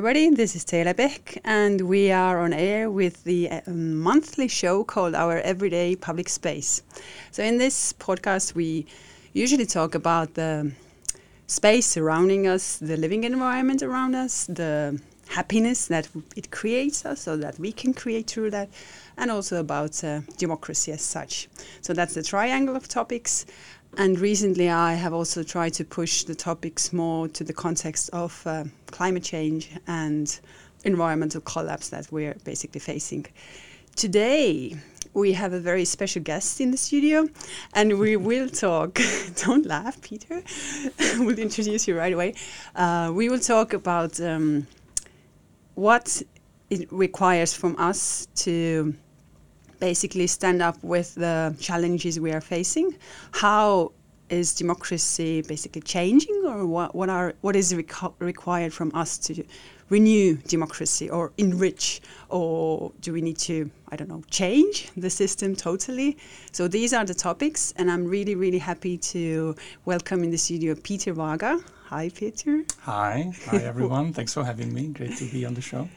everybody. This is Taylor Beck, and we are on air with the uh, monthly show called Our Everyday Public Space. So, in this podcast, we usually talk about the space surrounding us, the living environment around us, the happiness that it creates us, so that we can create through that, and also about uh, democracy as such. So, that's the triangle of topics. And recently, I have also tried to push the topics more to the context of uh, climate change and environmental collapse that we're basically facing. Today, we have a very special guest in the studio, and we will talk. don't laugh, Peter. we'll introduce you right away. Uh, we will talk about um, what it requires from us to basically stand up with the challenges we are facing. How is democracy basically changing, or what, what are what is reco- required from us to renew democracy or enrich, or do we need to I don't know change the system totally? So these are the topics, and I'm really really happy to welcome in the studio Peter Varga. Hi, Peter. Hi, hi everyone. Thanks for having me. Great to be on the show.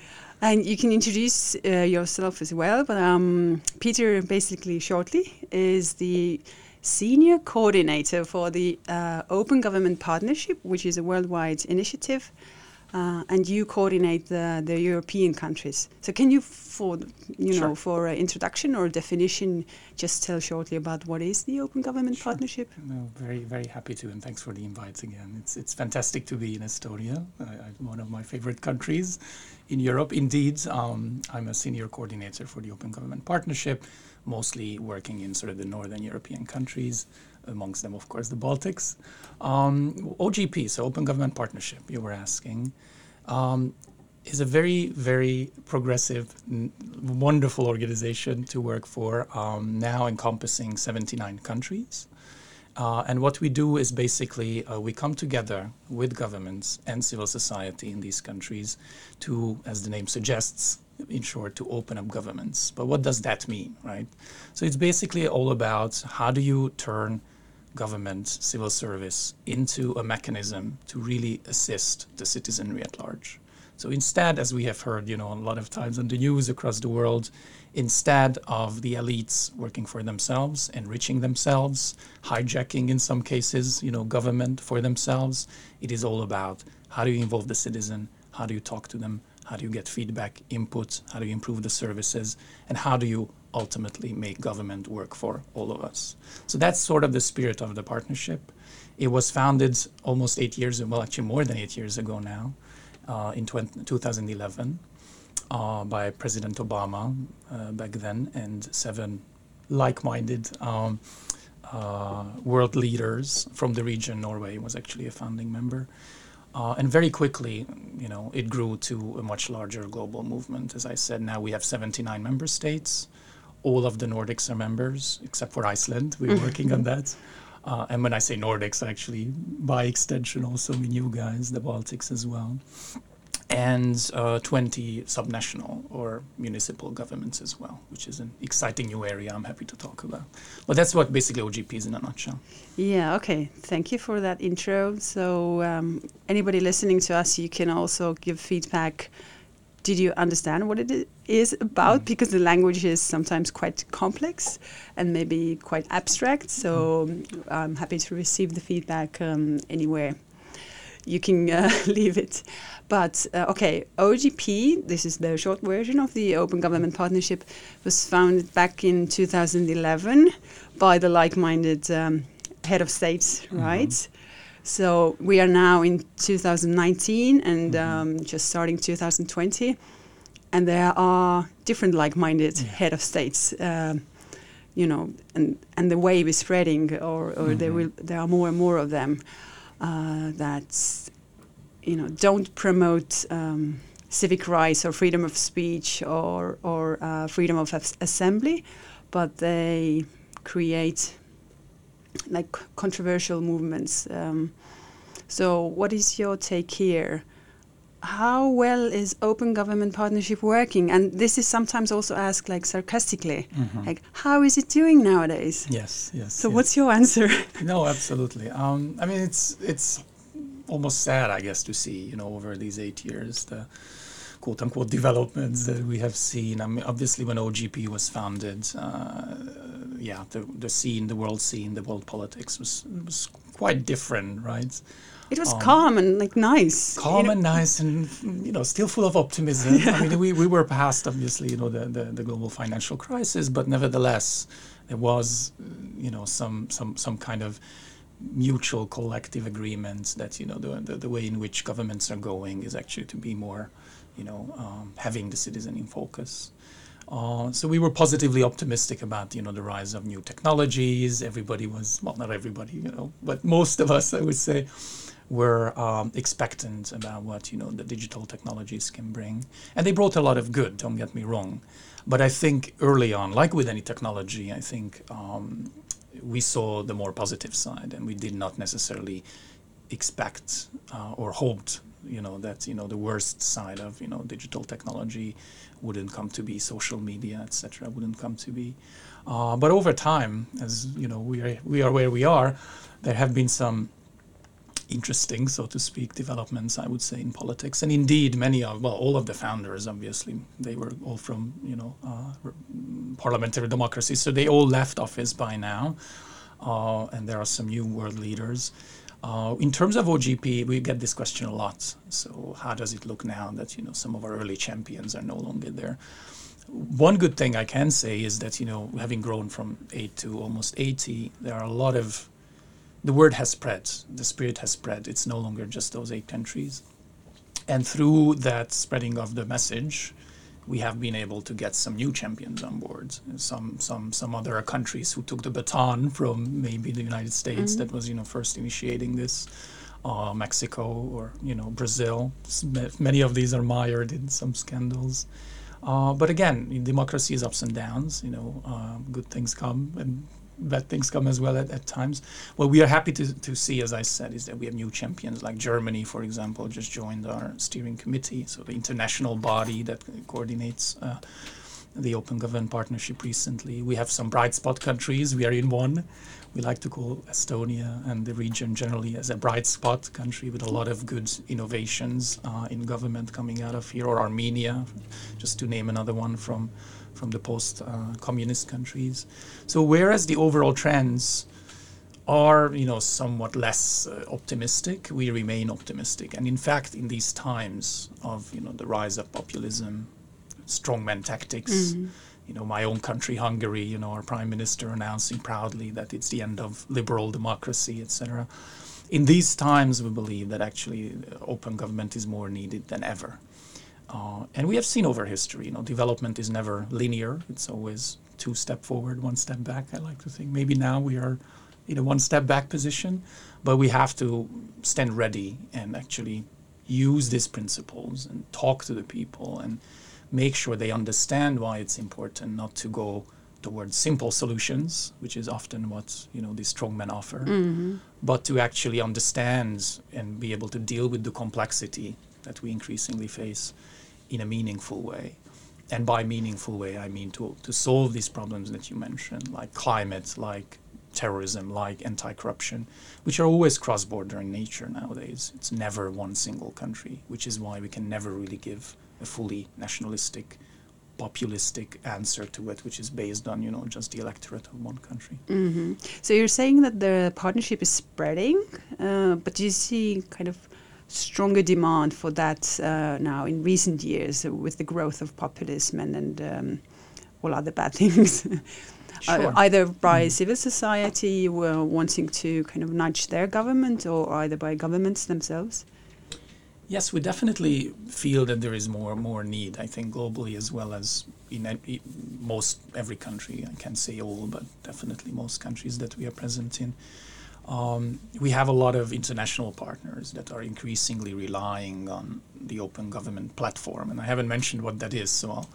And you can introduce uh, yourself as well. But um, Peter, basically, shortly, is the senior coordinator for the uh, Open Government Partnership, which is a worldwide initiative. Uh, and you coordinate the, the European countries. So can you, for you sure. know, for an introduction or definition, just tell shortly about what is the Open Government sure. Partnership? No, very very happy to, and thanks for the invites again. It's it's fantastic to be in Estonia, one of my favorite countries in Europe. Indeed, um, I'm a senior coordinator for the Open Government Partnership, mostly working in sort of the northern European countries, amongst them, of course, the Baltics. Um, OGP, so Open Government Partnership, you were asking, um, is a very, very progressive, n- wonderful organization to work for, um, now encompassing 79 countries. Uh, and what we do is basically uh, we come together with governments and civil society in these countries to, as the name suggests, in short, to open up governments. But what does that mean, right? So it's basically all about how do you turn government, civil service into a mechanism to really assist the citizenry at large. So instead, as we have heard, you know, a lot of times on the news across the world, instead of the elites working for themselves, enriching themselves, hijacking in some cases, you know, government for themselves, it is all about how do you involve the citizen, how do you talk to them, how do you get feedback, input, how do you improve the services, and how do you ultimately make government work for all of us. So that's sort of the spirit of the partnership. It was founded almost eight years, well, actually more than eight years ago now, uh, in 20, 2011 uh, by President Obama uh, back then and seven like-minded um, uh, world leaders from the region. Norway was actually a founding member. Uh, and very quickly, you know, it grew to a much larger global movement. As I said, now we have 79 member states. All of the Nordics are members, except for Iceland. We're working on that. Uh, and when I say Nordics, actually, by extension, also mean you guys, the Baltics as well and uh, 20 subnational or municipal governments as well, which is an exciting new area I'm happy to talk about. But that's what basically OGP is in a nutshell. Yeah, okay. Thank you for that intro. So, um, anybody listening to us, you can also give feedback. Did you understand what it is about? Mm. Because the language is sometimes quite complex and maybe quite abstract. So, mm. I'm happy to receive the feedback um, anywhere you can uh, leave it. But uh, okay, OGP, this is the short version of the Open Government Partnership, was founded back in 2011 by the like minded um, head of states, mm-hmm. right? So we are now in 2019 and mm-hmm. um, just starting 2020, and there are different like minded yeah. head of states. Um, you know, and, and the wave is spreading, or, or mm-hmm. there will there are more and more of them uh, that you know don't promote um, civic rights or freedom of speech or or uh, freedom of assembly, but they create like controversial movements. Um, so, what is your take here? How well is open government partnership working? And this is sometimes also asked like sarcastically, mm-hmm. like how is it doing nowadays? Yes, yes. So, yes. what's your answer? no, absolutely. Um, I mean, it's it's almost sad, I guess, to see, you know, over these eight years, the quote unquote developments that we have seen. I mean, obviously, when OGP was founded, uh, yeah, the, the scene, the world scene, the world politics was, was quite different, right? It was um, calm and like nice. Calm you know? and nice, and you know, still full of optimism. Yeah. I mean, we, we were past obviously, you know, the, the, the global financial crisis, but nevertheless, there was, you know, some some some kind of mutual collective agreements that you know the, the, the way in which governments are going is actually to be more, you know, um, having the citizen in focus. Uh, so we were positively optimistic about you know the rise of new technologies. Everybody was well, not everybody, you know, but most of us, I would say, were um, expectant about what you know the digital technologies can bring, and they brought a lot of good. Don't get me wrong, but I think early on, like with any technology, I think um, we saw the more positive side, and we did not necessarily expect uh, or hoped you know that you know the worst side of you know digital technology wouldn't come to be social media etc wouldn't come to be uh, but over time as you know we are we are where we are there have been some interesting, so to speak, developments, I would say, in politics. And indeed, many of, well, all of the founders, obviously, they were all from, you know, uh, parliamentary democracy. So they all left office by now. Uh, and there are some new world leaders. Uh, in terms of OGP, we get this question a lot. So how does it look now that, you know, some of our early champions are no longer there? One good thing I can say is that, you know, having grown from 8 to almost 80, there are a lot of the word has spread, the spirit has spread. It's no longer just those eight countries. And through that spreading of the message, we have been able to get some new champions on board. Some some some other countries who took the baton from maybe the United States mm-hmm. that was you know first initiating this, uh, Mexico or you know Brazil. Many of these are mired in some scandals. Uh, but again, democracy is ups and downs. You know, uh, good things come and bad things come as well at, at times. What we are happy to, to see, as I said, is that we have new champions like Germany, for example, just joined our steering committee, so the international body that coordinates uh, the Open Government Partnership recently. We have some bright spot countries. We are in one. We like to call Estonia and the region generally as a bright spot country with a lot of good innovations uh, in government coming out of here, or Armenia, just to name another one from from the post-communist uh, countries. So whereas the overall trends are, you know, somewhat less uh, optimistic, we remain optimistic. And in fact, in these times of, you know, the rise of populism, strongman tactics. Mm-hmm. You know, my own country, Hungary. You know, our prime minister announcing proudly that it's the end of liberal democracy, etc. In these times, we believe that actually open government is more needed than ever. Uh, and we have seen over history, you know, development is never linear. It's always two step forward, one step back. I like to think maybe now we are in a one step back position, but we have to stand ready and actually use these principles and talk to the people and make sure they understand why it's important not to go towards simple solutions, which is often what you know these strongmen offer, mm-hmm. but to actually understand and be able to deal with the complexity that we increasingly face in a meaningful way. And by meaningful way, I mean to, to solve these problems that you mentioned, like climate, like terrorism, like anti corruption, which are always cross border in nature nowadays. It's never one single country, which is why we can never really give a fully nationalistic, populistic answer to it, which is based on, you know, just the electorate of one country. Mm-hmm. So you're saying that the partnership is spreading, uh, but do you see kind of stronger demand for that uh, now in recent years with the growth of populism and, and um, all other bad things. Uh, sure. uh, either by mm. civil society wanting to kind of nudge their government or either by governments themselves? Yes, we definitely feel that there is more more need. I think globally as well as in most every country. I can't say all, but definitely most countries that we are present in. Um, we have a lot of international partners that are increasingly relying on the open government platform, and I haven't mentioned what that is, so I'll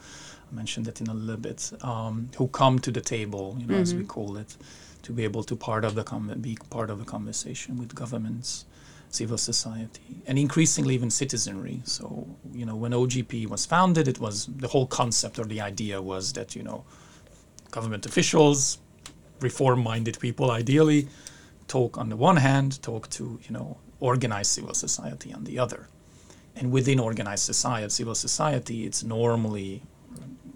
mention that in a little bit. Um, who come to the table, you know, mm-hmm. as we mm-hmm. call it, to be able to part of the com- be part of the conversation with governments, civil society, and increasingly even citizenry. So, you know, when OGP was founded, it was the whole concept or the idea was that you know, government officials, reform-minded people, ideally talk on the one hand, talk to you know organized civil society on the other. And within organized society, civil society, it's normally,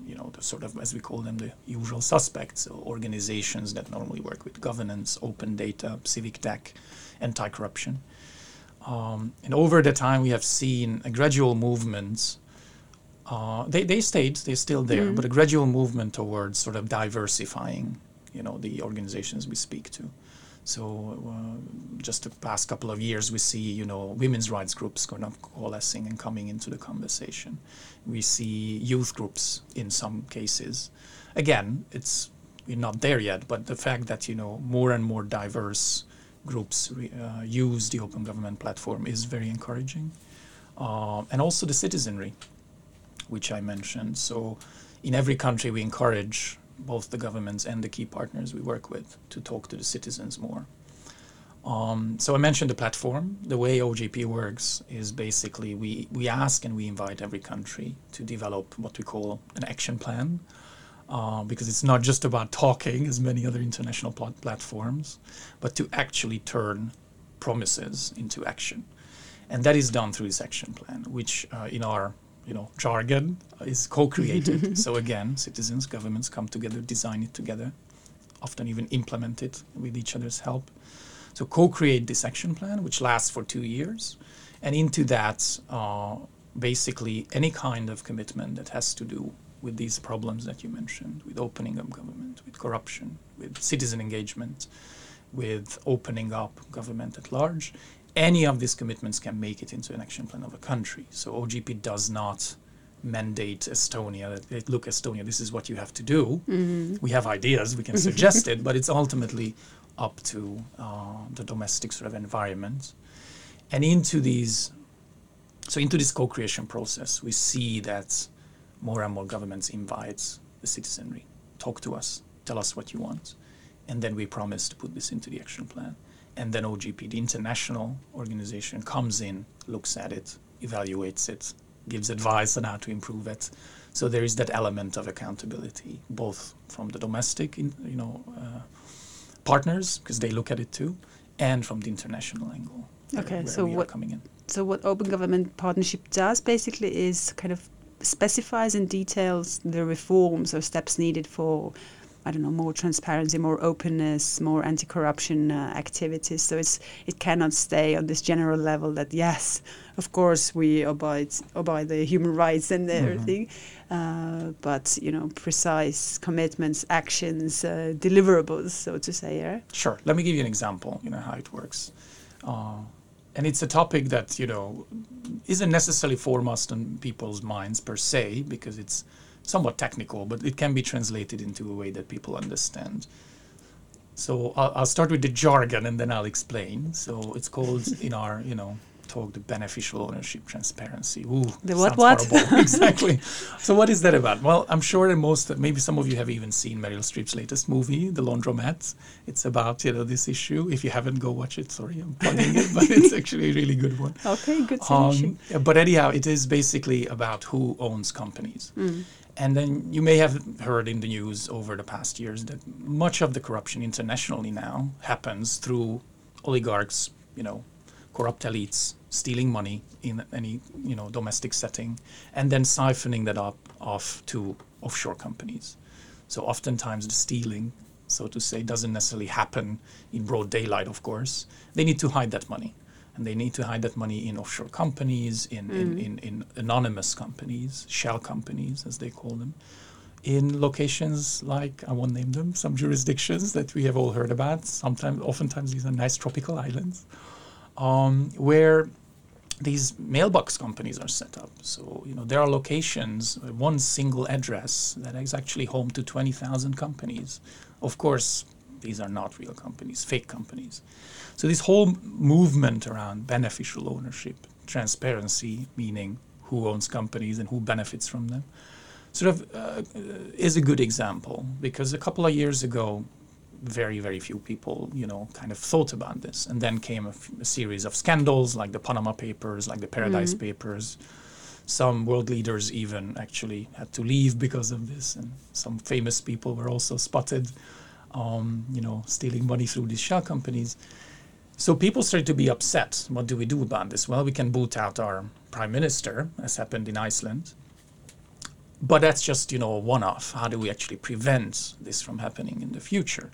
you know, the sort of, as we call them, the usual suspects, so organizations that normally work with governance, open data, civic tech, anti-corruption. Um, and over the time, we have seen a gradual movement. Uh, they, they stayed, they're still there, Mm. but a gradual movement towards sort of diversifying, you know, the organizations we speak to. So uh, just the past couple of years, we see you know women's rights groups kind of coalescing and coming into the conversation. We see youth groups in some cases. Again, it's we're not there yet, but the fact that you know more and more diverse groups uh, use the open government platform is very encouraging, uh, and also the citizenry, which I mentioned. So in every country, we encourage both the governments and the key partners we work with to talk to the citizens more. Um, so I mentioned the platform. The way OGP works is basically we, we ask and we invite every country to develop what we call an action plan, uh, because it's not just about talking, as many other international plat- platforms, but to actually turn promises into action, and that is done through this action plan, which uh, in our you know jargon is co-created. so again, citizens, governments come together, design it together, often even implement it with each other's help. So co-create this action plan, which lasts for two years, and into that, uh, basically any kind of commitment that has to do with these problems that you mentioned, with opening up government, with corruption, with citizen engagement, with opening up government at large. Any of these commitments can make it into an action plan of a country. So OGP does not mandate Estonia that look Estonia, this is what you have to do. We have ideas, we can suggest it, but it's ultimately up to uh, the domestic sort of environment. And into these, so into this co-creation process, we see that more and more governments invite the citizenry, talk to us, tell us what you want, and then we promise to put this into the action plan. And then OGP, the international organization, comes in, looks at it, evaluates it, gives advice on how to improve it. So there is that element of accountability, both from the domestic, in, you know, uh, partners because they look at it too, and from the international angle. Okay, where so what- coming in? So what Open Government Partnership does basically is kind of specifies and details the reforms or steps needed for I don't know more transparency, more openness, more anti-corruption uh, activities. So it's it cannot stay on this general level that yes, of course we abide abide the human rights and everything, uh, but you know precise commitments, actions, uh, deliverables, so to say. Yeah? Sure. Let me give you an example. You know how it works, uh, and it's a topic that you know isn't necessarily foremost on people's minds per se because it's somewhat technical, but it can be translated into a way that people understand. So I'll, I'll start with the jargon and then I'll explain. So it's called in our you know talk the beneficial ownership transparency. Ooh, The what, what? exactly. So what is that about? Well, I'm sure that most, maybe some of you have even seen Meryl Streep's latest movie, The Laundromat. It's about you know this issue. If you haven't, go watch it. Sorry, I'm plugging it, but it's actually a really good one. Okay, good solution. Um, but anyhow, it is basically about who owns companies. And then you may have heard in the news over the past years that much of the corruption internationally now happens through oligarchs, you know, corrupt elites stealing money in any, you know, domestic setting and then siphoning that up off to offshore companies. So oftentimes the stealing, so to say, doesn't necessarily happen in broad daylight, of course. They need to hide that money. And they need to hide that money in offshore companies, in, in, in, in anonymous companies, shell companies, as they call them, in locations like, I won't name them, some jurisdictions that we have all heard about. Sometimes, oftentimes, these are nice tropical islands um, where these mailbox companies are set up. So, you know, there are locations, one single address that is actually home to 20,000 companies. Of course, these are not real companies, fake companies. So, this whole movement around beneficial ownership, transparency, meaning who owns companies and who benefits from them, sort of uh, is a good example because a couple of years ago, very, very few people, you know, kind of thought about this. And then came a, f- a series of scandals like the Panama Papers, like the Paradise Papers. Some world leaders even actually had to leave because of this, and some famous people were also spotted, um, you know, stealing money through these shell companies. So people started to be upset. What do we do about this? Well, we can boot out our prime minister, as happened in Iceland. But that's just, you know, a one-off. How do we actually prevent this from happening in the future?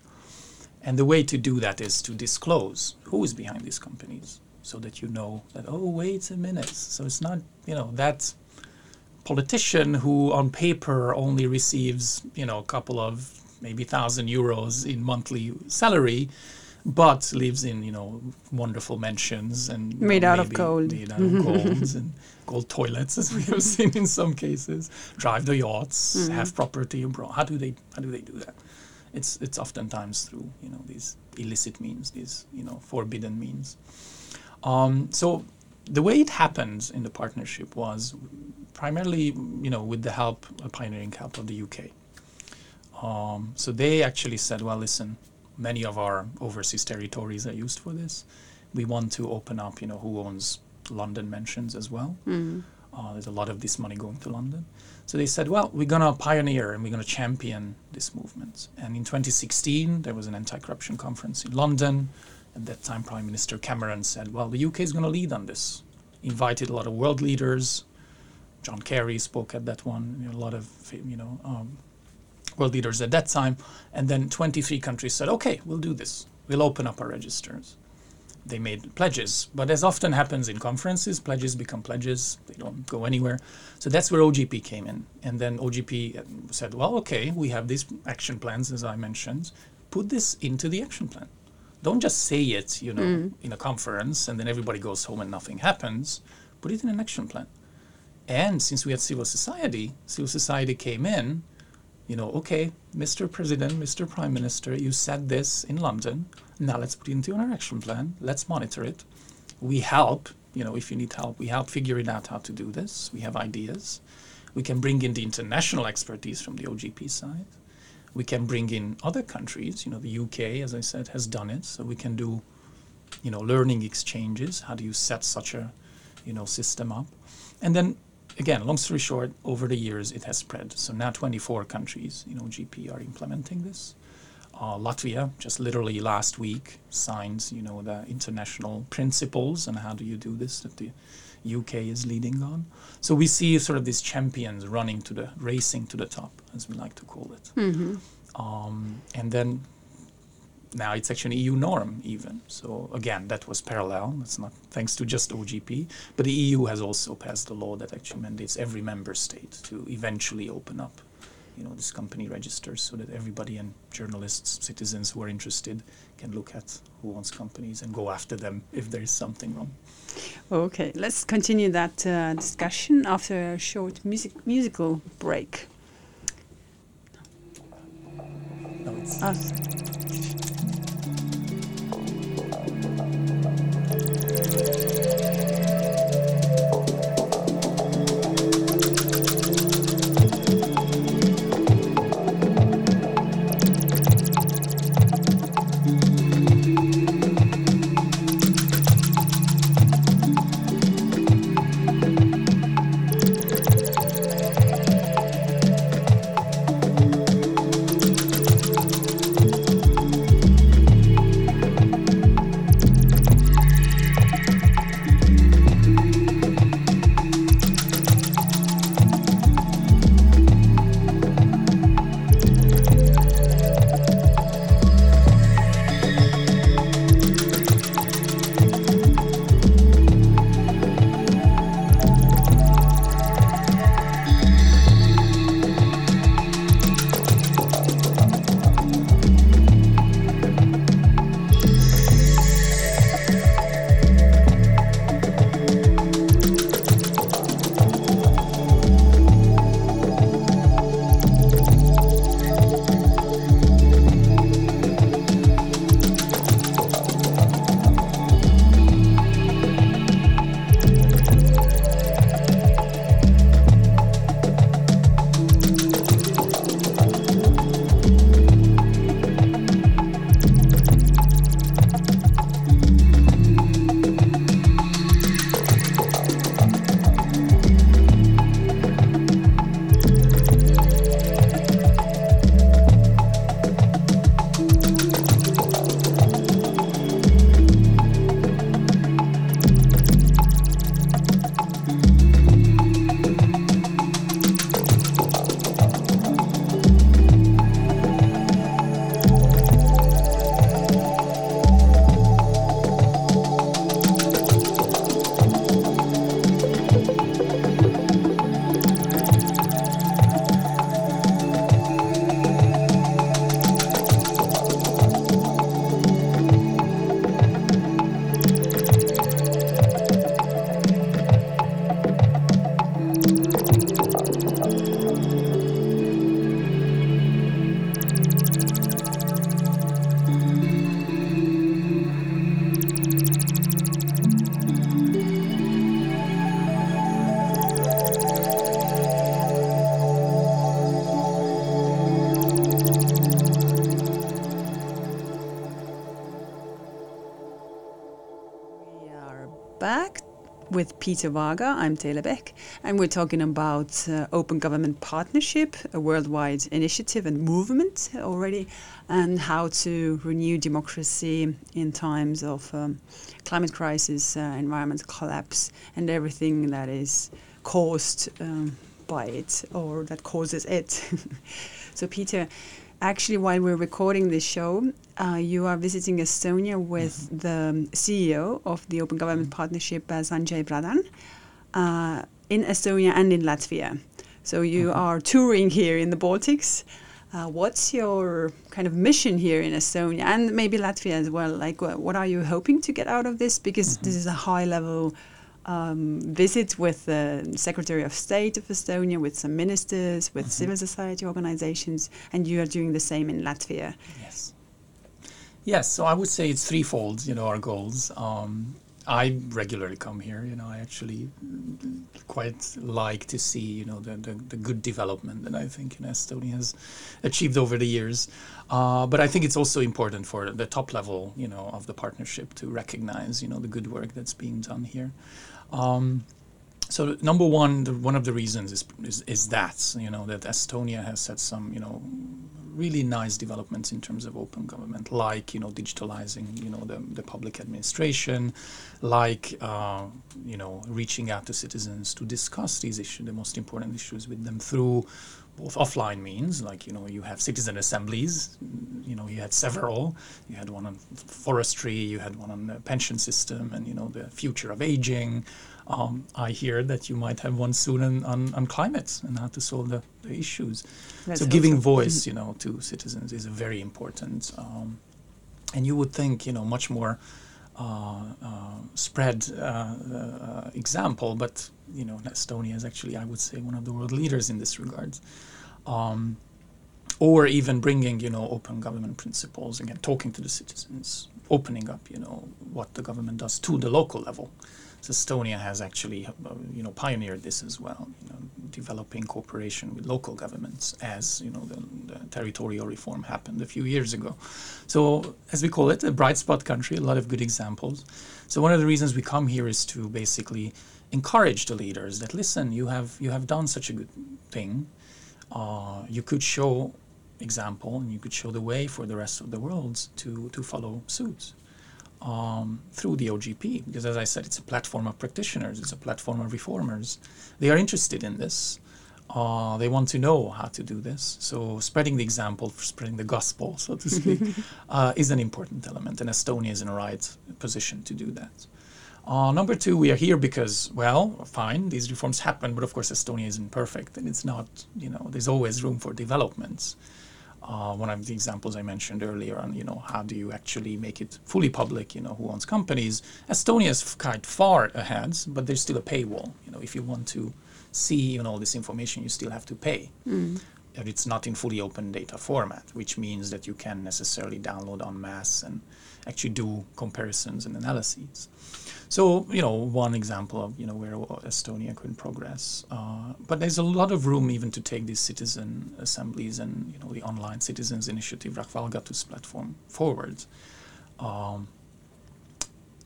And the way to do that is to disclose who is behind these companies so that you know that, oh, wait a minute. So it's not, you know, that politician who on paper only receives, you know, a couple of maybe thousand euros in monthly salary but lives in you know wonderful mansions and made know, out of gold, made out of gold and gold toilets, as we have seen in some cases. Drive the yachts, mm-hmm. have property abroad. How do they how do they do that? It's it's oftentimes through you know these illicit means, these you know forbidden means. Um, so the way it happened in the partnership was primarily you know with the help, of pioneering help of the UK. Um, so they actually said, well, listen, many of our overseas territories are used for this. We want to open up, you know, who owns London mansions as well. Mm-hmm. Uh, there's a lot of this money going to London. So they said, well, we're going to pioneer and we're going to champion this movement. And in 2016, there was an anti corruption conference in London. At that time, Prime Minister Cameron said, well, the UK is going to lead on this. Invited a lot of world leaders. John Kerry spoke at that one. You know, a lot of, you know, um, world leaders at that time. And then 23 countries said, okay, we'll do this. We'll open up our registers. They made pledges. But as often happens in conferences, pledges become pledges. They don't go anywhere. So that's where OGP came in. And then OGP said, well, okay, we have these action plans, as I mentioned. Put this into the action plan. Don't just say it, you know, mm. in a conference and then everybody goes home and nothing happens. Put it in an action plan. And since we had civil society, civil society came in you know, okay, Mr. President, Mr. Prime Minister, you said this in London. Now let's put it into an action plan. Let's monitor it. We help, you know, if you need help, we help figuring out how to do this. We have ideas. We can bring in the international expertise from the OGP side. We can bring in other countries. You know, the UK, as I said, has done it. So we can do, you know, learning exchanges. How do you set such a, you know, system up? And then again, long story short, over the years it has spread. So now 24 countries, you know, GP are implementing this. Uh, Latvia just literally last week signed, you know, the international principles and how do you do this that the UK is leading on. So we see sort of these champions running to the racing to the top, as we like to call it. Mm-hmm. Um, and then now it's actually an EU norm even. So again, that was parallel. It's not thanks to just OGP, but the EU has also passed a law that actually mandates every member state to eventually open up, you know, this company registers so that everybody and journalists, citizens who are interested can look at who owns companies and go after them if there is something wrong. Okay, let's continue that uh, discussion after a short music musical break. No, with Peter Varga. I'm Taylor Beck, and we're talking about uh, Open Government Partnership, a worldwide initiative and movement already, and how to renew democracy in times of um, climate crisis, uh, environmental collapse, and everything that is caused um, by it or that causes it. so, Peter, actually, while we're recording this show, uh, you are visiting Estonia with mm-hmm. the CEO of the Open Government Partnership, uh, Sanjay Pradhan, uh, in Estonia and in Latvia. So you mm-hmm. are touring here in the Baltics. Uh, what's your kind of mission here in Estonia and maybe Latvia as well? Like, what are you hoping to get out of this? Because mm-hmm. this is a high level um, visit with the Secretary of State of Estonia, with some ministers, with mm-hmm. civil society organizations, and you are doing the same in Latvia. Yes. Yes, so I would say it's threefold, you know, our goals. Um, I regularly come here, you know, I actually quite like to see, you know, the, the, the good development that I think you know, Estonia has achieved over the years. Uh, but I think it's also important for the top level, you know, of the partnership to recognize, you know, the good work that's being done here. Um, so number one, the, one of the reasons is, is, is that you know that Estonia has had some you know really nice developments in terms of open government, like you know digitalizing you know the, the public administration, like uh, you know reaching out to citizens to discuss these issues, the most important issues with them through both offline means, like you know you have citizen assemblies, you know you had several, you had one on forestry, you had one on the pension system, and you know the future of aging. Um, I hear that you might have one soon on, on, on climate and how to solve the, the issues. That's so giving voice, you know, to citizens is a very important. Um, and you would think, you know, much more uh, uh, spread uh, uh, example, but you know, Estonia is actually, I would say, one of the world leaders in this regard. Um, or even bringing, you know, open government principles again, talking to the citizens, opening up, you know, what the government does to the local level. So Estonia has actually, uh, you know, pioneered this as well, you know, developing cooperation with local governments as, you know, the, the, territorial reform happened a few years ago. So, as we call it, a bright spot country, a lot of good examples. So one of the reasons we come here is to basically encourage the leaders that listen, you have you have done such a good thing. Uh, you could show example and you could show the way for the rest of the world to to follow suit um, through the OGP, because as I said, it's a platform of practitioners, it's a platform of reformers. They are interested in this. Uh, they want to know how to do this. So spreading the example, spreading the gospel, so to speak, uh, is an important element, and Estonia is in the right position to do that. Uh, number two, we are here because, well, fine, these reforms happen, but of course Estonia isn't perfect, and it's not, you know, there's always room for developments uh, one of the examples I mentioned earlier on, you know, how do you actually make it fully public, you know, who owns companies. Estonia is quite far ahead, but there's still a paywall. You know, if you want to see you know, all this information, you still have to pay. Mm. It's not in fully open data format, which means that you can necessarily download en masse and actually do comparisons and analyses. So, you know, one example of, you know, where Estonia could progress. Uh, but there's a lot of room even to take these citizen assemblies and, you know, the online citizens initiative, Rahvaalgatus platform forward. Um,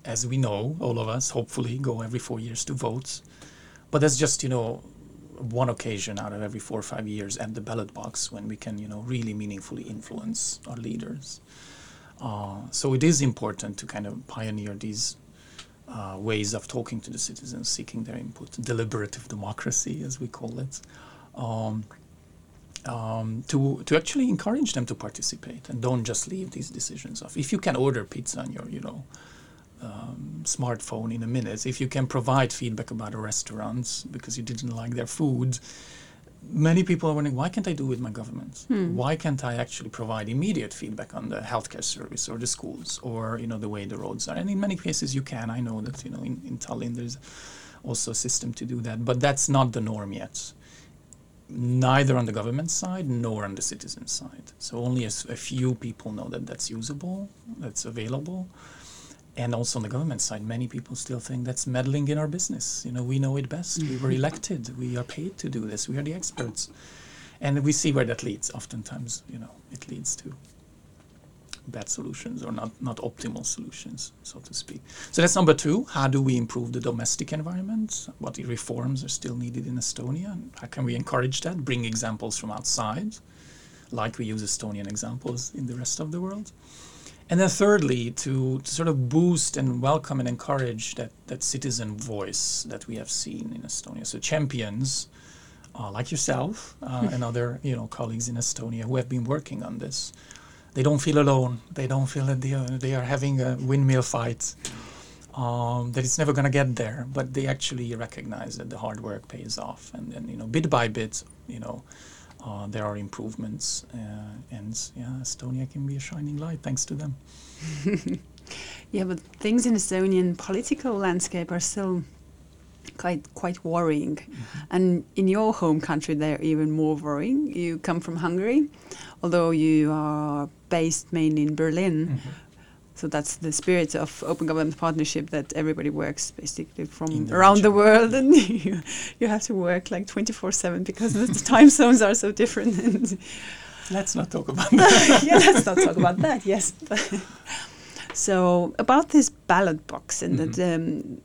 as we know, all of us hopefully go every four years to vote. But that's just, you know, one occasion out of every four or five years at the ballot box when we can, you know, really meaningfully influence our leaders. Uh, so it is important to kind of pioneer these uh, ways of talking to the citizens, seeking their input, deliberative democracy, as we call it, um, um, to to actually encourage them to participate and don't just leave these decisions off. If you can order pizza on your, you know, um, smartphone in a minute, if you can provide feedback about a restaurant because you didn't like their food, many people are wondering why can't I do with my government? Hmm. Why can't I actually provide immediate feedback on the healthcare service or the schools or you know the way the roads are? And in many cases you can. I know that you know in, in Tallinn there's also a system to do that, but that's not the norm yet. Neither on the government side nor on the citizen side. So only a, a few people know that that's usable, that's available and also on the government side, many people still think that's meddling in our business. You know, we know it best. We were elected. We are paid to do this. We are the experts, and we see where that leads. Oftentimes, you know, it leads to bad solutions or not, not optimal solutions, so to speak. So that's number two. How do we improve the domestic environment? What reforms are still needed in Estonia? How can we encourage that? Bring examples from outside, like we use Estonian examples in the rest of the world. And then thirdly, to, to sort of boost and welcome and encourage that, that citizen voice that we have seen in Estonia. So champions uh, like yourself uh, and other you know colleagues in Estonia who have been working on this. They don't feel alone. They don't feel that they are, they are having a windmill fight. Um, that it's never going to get there, but they actually recognize that the hard work pays off, and then you know bit by bit, you know, uh, there are improvements, uh, and yeah, Estonia can be a shining light thanks to them. yeah, but things in Estonian political landscape are still quite quite worrying. Mm-hmm. And in your home country, they're even more worrying. You come from Hungary, although you are based mainly in Berlin. Mm-hmm. So that's the spirit of open government partnership that everybody works basically from around region. the world, and you, you have to work like 24/7 because the time zones are so different. let's not talk about that. yeah, let's not talk about that. Yes. so about this ballot box and mm-hmm. that. Um,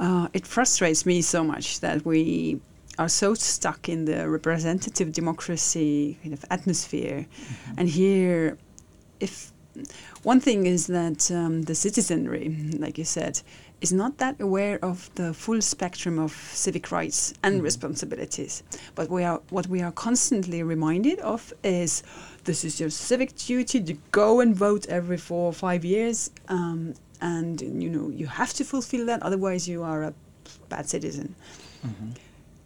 uh, it frustrates me so much that we are so stuck in the representative democracy kind of atmosphere. Mm-hmm. And here, if one thing is that um, the citizenry, like you said, is not that aware of the full spectrum of civic rights and mm-hmm. responsibilities. But we are what we are constantly reminded of is this is your civic duty to go and vote every four or five years. Um, and you know you have to fulfill that otherwise you are a bad citizen mm-hmm.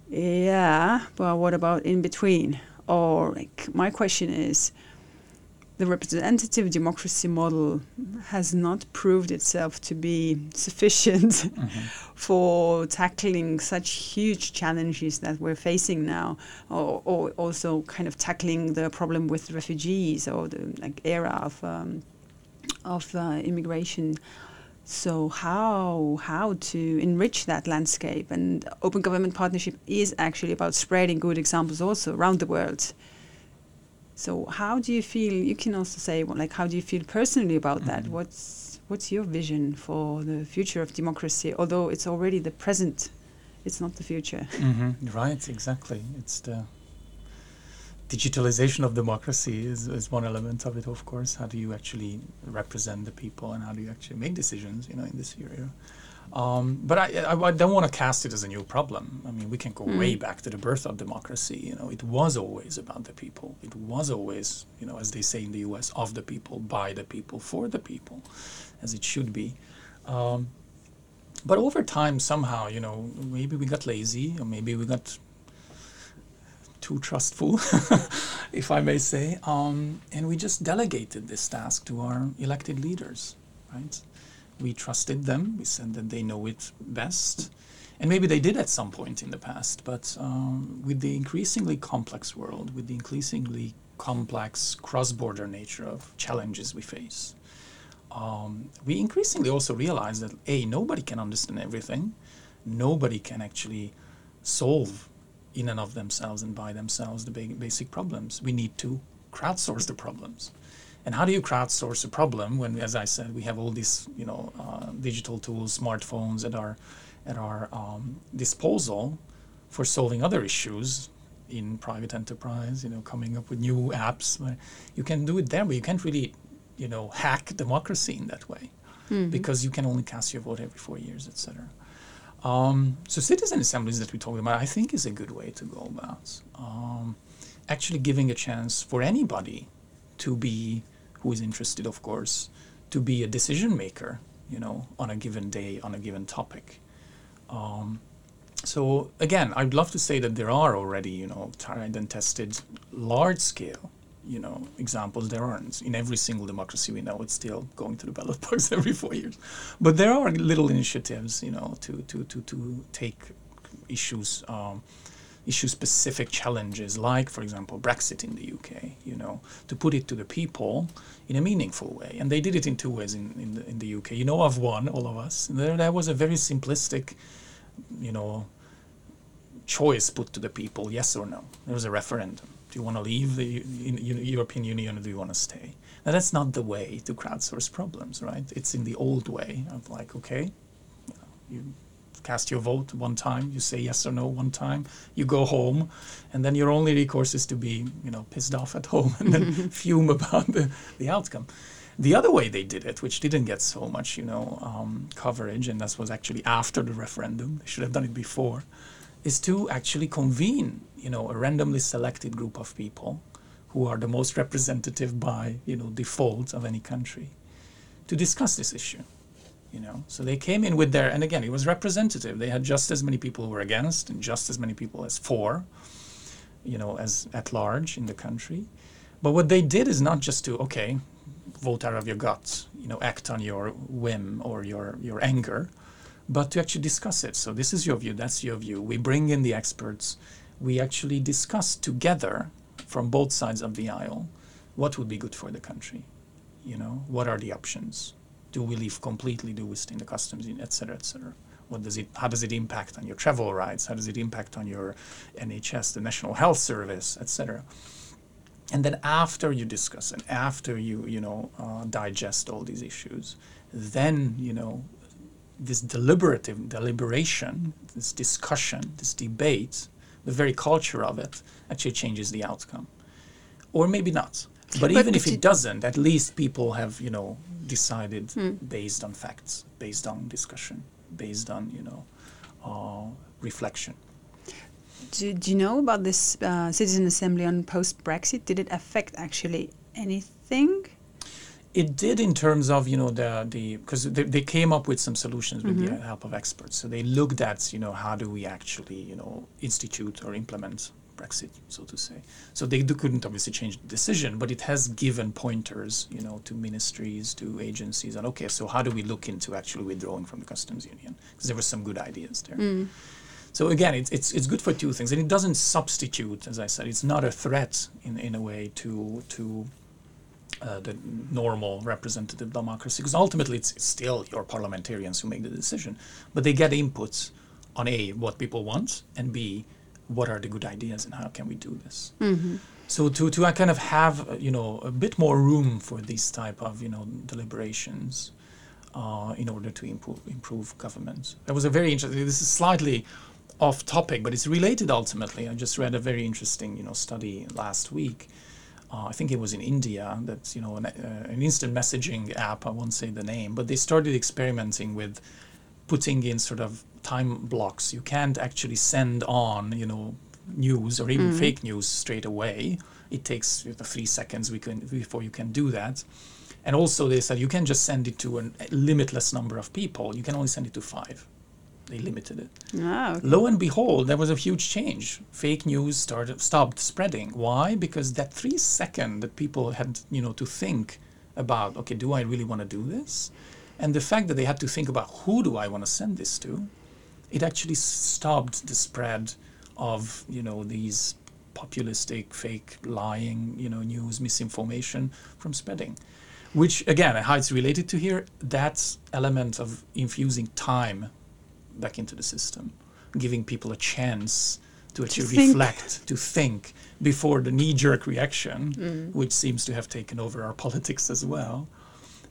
yeah but what about in between or like my question is the representative democracy model has not proved itself to be sufficient mm-hmm. for tackling such huge challenges that we're facing now, or, or, also kind of tackling the problem with refugees or the like era of um, of uh, immigration so how how to enrich that landscape and open government partnership is actually about spreading good examples also around the world. So how do you feel? You can also say like how do you feel personally about mm -hmm. that? Mm-hmm. What's what's your vision for the future of democracy? Although it's already the present, it's not the future. Mm -hmm. Right, exactly. It's the digitalization of democracy is, is one element of it, of course. How do you actually represent the people and how do you actually make decisions, you know, in this area? Um, but I, I, I, don't want to cast it as a new problem. I mean, we can go mm. way back to the birth of democracy. You know, it was always about the people. It was always, you know, as they say in the U.S., of the people, by the people, for the people, as it should be. Um, but over time, somehow, you know, maybe we got lazy, or maybe we got too trustful, if I may say. Um, and we just delegated this task to our elected leaders, right? We trusted them. We said that they know it best. And maybe they did at some point in the past, but um, with the increasingly complex world, with the increasingly complex cross border nature of challenges we face, um, we increasingly also realize that A, nobody can understand everything, nobody can actually solve in and of themselves and by themselves the big, basic problems. We need to crowdsource the problems. And how do you crowdsource a problem when, as I said, we have all these, you know, uh, digital tools, smartphones at our at our um, disposal for solving other issues in private enterprise? You know, coming up with new apps. You can do it there, but you can't really, you know, hack democracy in that way mm-hmm. because you can only cast your vote every four years, etc. Um, so citizen assemblies that we talked about, I think, is a good way to go about um, actually giving a chance for anybody to be, who is interested, of course, to be a decision maker, you know, on a given day on a given topic. Um, so again, I'd love to say that there are already, you know, tried and tested large scale you know examples. There aren't. In every single democracy we know it's still going to the ballot box every four years. But there are little initiatives you know to to to, to take issues um, issue specific challenges like for example brexit in the uk you know to put it to the people in a meaningful way. And they did it in two ways in, in, the, in the uk you know of one all of us. There, there was a very simplistic you know choice put to the people yes or no. There was a referendum. Do you want to leave the U- U- European Union or do you want to stay? Now, that's not the way to crowdsource problems, right? It's in the old way of like, okay, you cast your vote one time, you say yes or no one time, you go home, and then your only recourse is to be, you know, pissed off at home and then fume about the, the outcome. The other way they did it, which didn't get so much, you know, um, coverage, and that was actually after the referendum, they should have done it before, is to actually convene, you know, a randomly selected group of people who are the most representative by, you know, default of any country to discuss this issue you know? So they came in with their and again it was representative. They had just as many people who were against and just as many people as for you know as at large in the country. But what they did is not just to okay vote out of your guts you know act on your whim or your your anger but to actually discuss it. So this is your view that's your view. We bring in the experts. We actually discuss together from both sides of the aisle what would be good for the country you know? What are the options do we leave completely? Do we stay in the customs, et cetera, et cetera? What does it? How does it impact on your travel rights? How does it impact on your NHS, the National Health Service, et cetera? And then after you discuss and after you you know uh, digest all these issues, then you know this deliberative deliberation, this discussion, this debate, the very culture of it actually changes the outcome, or maybe not. But, but even if it doesn't, at least people have you know decided mm. based on facts, based on discussion, based on you know uh, reflection. Do, do, you know about this uh, citizen assembly on post Brexit? Did it affect actually anything? It did in terms of you know the the because they, they came up with some solutions with mm-hmm. the help of experts. So they looked at you know how do we actually you know institute or implement Brexit, so to say. So they do, couldn't obviously change the decision, but it has given pointers, you know, to ministries, to agencies, and okay, so how do we look into actually withdrawing from the customs union? Because there were some good ideas there. Mm. So again, it's, it's it's good for two things, and it doesn't substitute, as I said, it's not a threat in in a way to to uh, the normal representative democracy, because ultimately it's, it's still your parliamentarians who make the decision, but they get inputs on a what people want, and b what are the good ideas and how can we do this mm-hmm. so to to kind of have uh, you know a bit more room for these type of you know deliberations uh, in order to improve improve government that was a very interesting this is slightly off topic but it's related ultimately i just read a very interesting you know study last week uh, I think it was in India that's you know an, uh, an instant messaging app. I won't say the name, but they started experimenting with putting in sort of time blocks. You can't actually send on, you know, news or even mm. fake news straight away. It takes you know, three seconds we can, before you can do that. And also, they said you can just send it to a limitless number of people. You can only send it to five. They limited it. Oh, okay. Lo and behold, there was a huge change. Fake news started stopped spreading. Why? Because that three second that people had, you know, to think about, okay, do I really want to do this? And the fact that they had to think about who do I want to send this to, it actually stopped the spread of you know these populistic, fake, lying, you know, news, misinformation from spreading. Which again, how it's related to here, that element of infusing time back into the system, giving people a chance to actually to reflect, to think before the knee-jerk reaction, mm. which seems to have taken over our politics as well,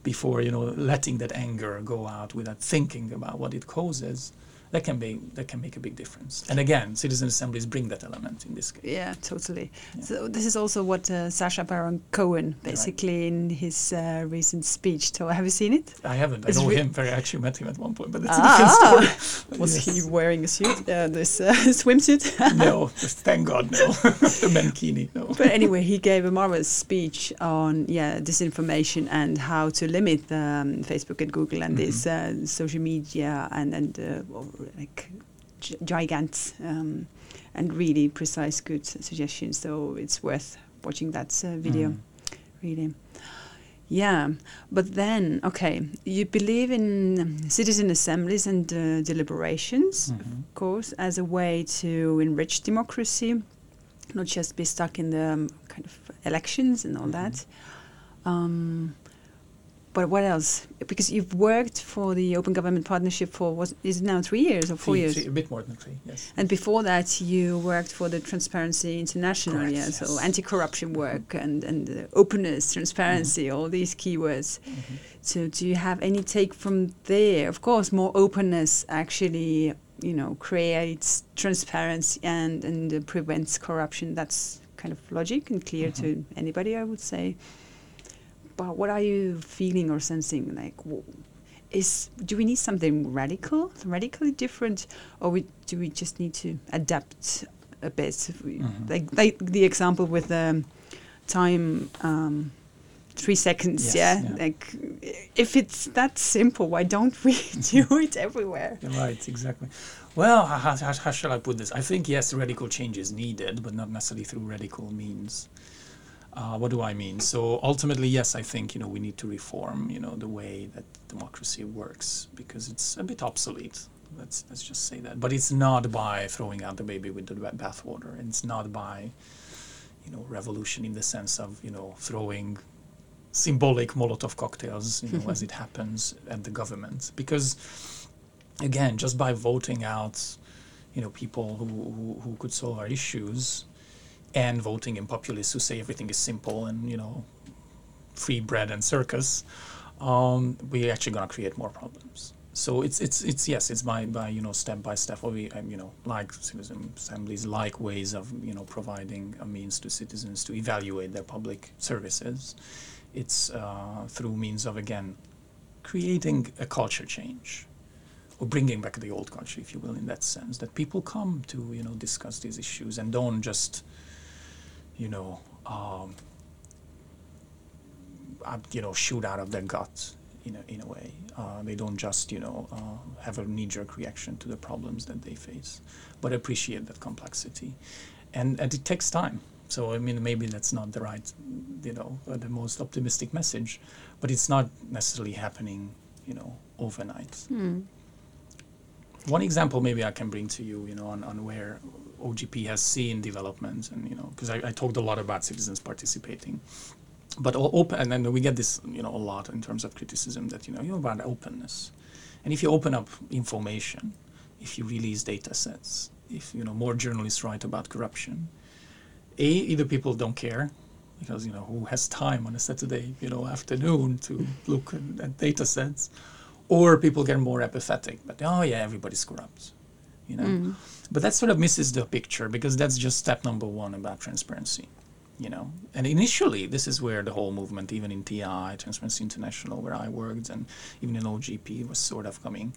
before you know letting that anger go out without thinking about what it causes that can be that can make a big difference. And again, citizen assemblies bring that element in this case. Yeah, totally. Yeah. So this is also what uh, Sacha Baron Cohen basically right. in his uh, recent speech. So have you seen it? I haven't. It's I know him. Very actually met him at one point, but it's ah, a different story. Was yes. he wearing a suit? Uh, this uh, swimsuit? no, thank God, no. the mankini, no. But anyway, he gave a marvelous speech on yeah disinformation and how to limit um, Facebook and Google and mm -hmm. this uh, social media and and like giants um, and really precise, good suggestions. So it's worth watching that uh, video, mm. really. Yeah, but then, okay, you believe in citizen assemblies and uh, deliberations, mm -hmm. of mm-hmm. course, as a way to enrich democracy, not just be stuck in the um, kind of elections and all mm -hmm. that. Um, but what else? Because you've worked for the Open Government Partnership for was is it now three years or four Three- years? three- a bit more than three. Yes. And before that, you worked for the Transparency International, Correct, yeah. So anti-corruption work and and uh, openness, transparency, Mm-hmm. all these keywords. So, do you have any take from there? Of course, more openness actually, you know, creates transparency and and uh, prevents corruption. That's kind of logic and clear to anybody, I would say. But what are you feeling or sensing? Like, is do we need something radical, radically different, or we, do we just need to adapt a bit? We- Mhm. Like, like the example with the time, um, three seconds. Yes, yeah? yeah. like if it's that simple, why don't we do it everywhere? Right, exactly. Well, how, how- how shall I put this? I think yes, radical change is needed, but not necessarily through radical means. Uh, what do I mean? So ultimately, yes, I think you know we need to reform you know the way that democracy works because it's a bit obsolete. Let's let's just say that. But it's not by throwing out the baby with the bathwater. It's not by you know revolution in the sense of you know throwing symbolic Molotov cocktails, you know, as it happens at the government. Because again, just by voting out, you know, people who, who, who could solve our issues, and voting in populists who say everything is simple and you know, free bread and circus, um, we're actually going to create more problems. So it's it's it's yes, it's by by you know step by step. Or we um, you know like citizen assemblies, like ways of you know providing a means to citizens to evaluate their public services. It's uh, through means of again creating a culture change or bringing back the old culture, if you will, in that sense, that people come to you know discuss these issues and don't just you know um, you know shoot out of their gut in a, in a way. Uh, they don't just you know uh, have a knee-jerk reaction to the problems that they face, but appreciate that complexity, and and it takes time. So I mean, maybe that's not the right, you know, uh, the most optimistic message, but it's not necessarily happening, you know, overnight. Hmm. One example maybe I can bring to you, you know, on, on where OGP has seen development, and you know, because I, I talked a lot about citizens participating, but open, and then we get this, you know, a lot in terms of criticism that you know, you know about openness, and if you open up information, if you release data sets, if you know more journalists write about corruption, a either people don't care because you know who has time on a Saturday you know afternoon to look at, at data sets, or people get more apathetic. But oh yeah, everybody's corrupt, you know. Mm. But that sort of misses the picture because that's just step number one about transparency, you know. And initially, this is where the whole movement, even in TI, Transparency International, where I worked, and even in OGP, was sort of coming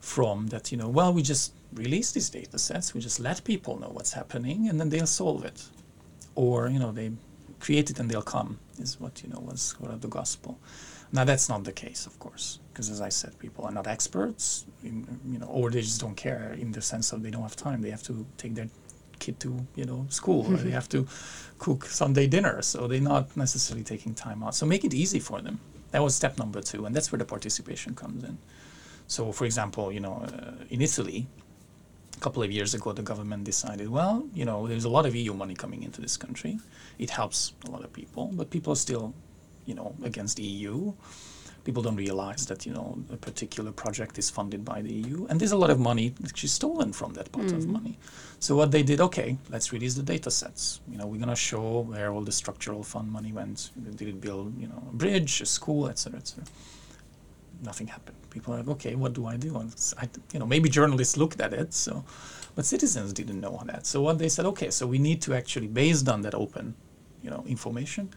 from that you know well we just release these data sets we just let people know what's happening and then they'll solve it or you know they create it and they'll come is what you know was sort of the gospel now that's not the case of course because as i said people are not experts. In, you know or they just don't care in the sense of they don't have time. They have to take their kid to you know school. Or they have to cook sunday dinner so they're not necessarily taking time out. So make it easy for them. That was step number two and that's where the participation comes in. So for example you know uh, in italy a couple of years ago, the government decided, well, you know, there's a lot of EU money coming into this country. It helps a lot of people, but people are still, you know, against the EU. People don't realize that, you know, a particular project is funded by the EU, and there's a lot of money actually stolen from that pot of mm. money. So what they did, okay, let's release the data sets. You know, we're gonna show where all the structural fund money went. Did it build, you know, a bridge, a school, etc., etc nothing happened. People are like, okay, what do I do? And I, you know, maybe journalists looked at it, so, but citizens didn't know that. So what they said, okay, so we need to actually, based on that open, you know, information,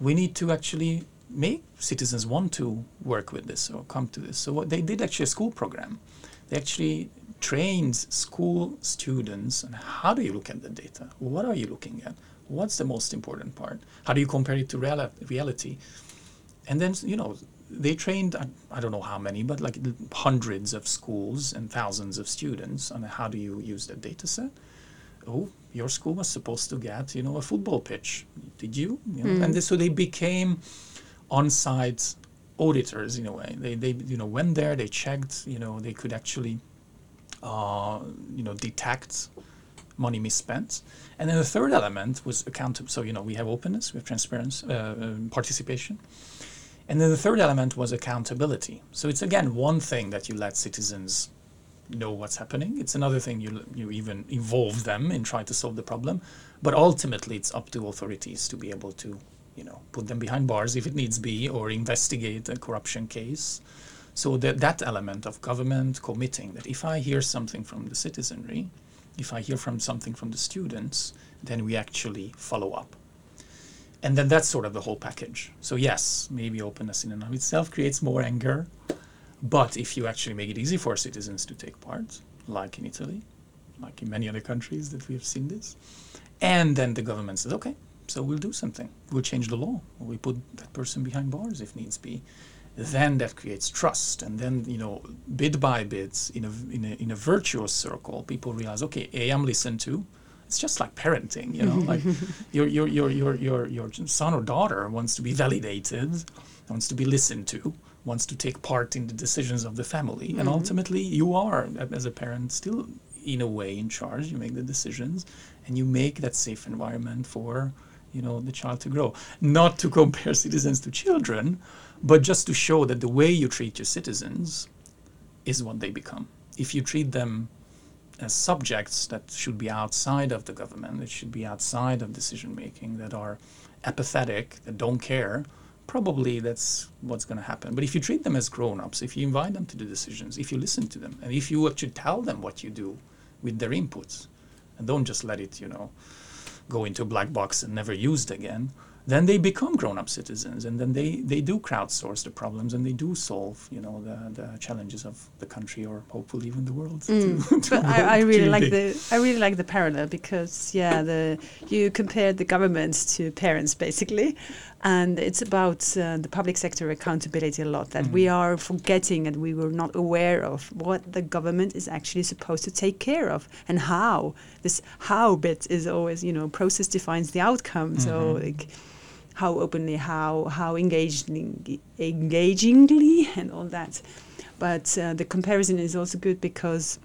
we need to actually make citizens want to work with this or come to this. So what they did actually a school program. They actually trained school students on how do you look at the data? What are you looking at? What's the most important part? How do you compare it to reali- reality? and then you know they trained I, I don't know how many but like hundreds of schools and thousands of students on how do you use that data set oh your school was supposed to get you know a football pitch did you, you know? and this, so they became on-site auditors in a way they, they you know went there they checked you know they could actually uh, you know detect money misspent. And then the third element was accountable. So you know we have openness, we have transparency, uh, um, participation, And then the third element was accountability. So it's again one thing that you let citizens know what's happening. It's another thing you you even involve them in trying to solve the problem. But ultimately, it's up to authorities to be able to, you know, put them behind bars if it needs be, or investigate a corruption case. So that that element of government committing that if I hear something from the citizenry, if I hear from something from the students, then we actually follow up. And then that's sort of the whole package. So yes, maybe openness in and of itself creates more anger, but if you actually make it easy for citizens to take part, like in Italy, like in many other countries that we have seen this, and then the government says, okay, so we'll do something. We'll change the law. We put that person behind bars if needs be. Then that creates trust. And then, you know, bit by bit, in a, in a, in a virtuous circle, people realize, okay, A, I'm listened to. It's just like parenting, you know, like your, your, your, your, your, your son or daughter wants to be validated, wants to be listened to, wants to take part in the decisions of the family. Mm-hmm. And ultimately, you are, as a parent, still in a way in charge. You make the decisions and you make that safe environment for you know the child to grow not to compare citizens to children but just to show that the way you treat your citizens is what they become if you treat them as subjects that should be outside of the government that should be outside of decision making that are apathetic that don't care probably that's what's going to happen. But if you treat them as grown-ups if you invite them to the decisions if you listen to them and if you actually tell them what you do with their inputs and don't just let it, you know, go into a black box and never used again, then they become grown-up citizens and then they, they do crowdsource the problems and they do solve you know the, the challenges of the country or hopefully even the world mm. to, to but I, I, really like the I really like the parallel because yeah the you compared the governments to parents basically and it's about uh, the public sector accountability a lot that mm-hmm. we are forgetting and we were not aware of what the government is actually supposed to take care of and how this how bit is always you know process defines the outcome mm-hmm. so like how openly, how how engaging, engagingly, and all that. But uh, the comparison is also good because,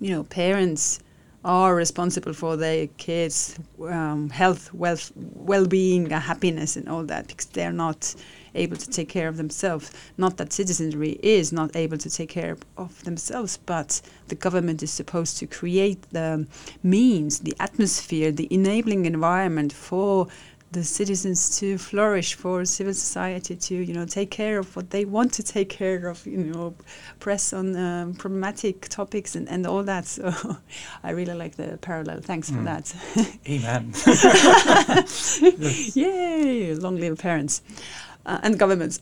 you know, parents are responsible for their kids' um, health, wealth, well-being, happiness, and all that because they're not able to take care of themselves. Not that citizenry is not able to take care of themselves, but the government is supposed to create the means, the atmosphere, the enabling environment for the citizens to flourish, for civil society to you know take care of what they want to take care of, you know, press on um, problematic topics and, and all that. So I really like the parallel. Thanks mm. for that. Amen. Yay! Long live parents uh, and governments.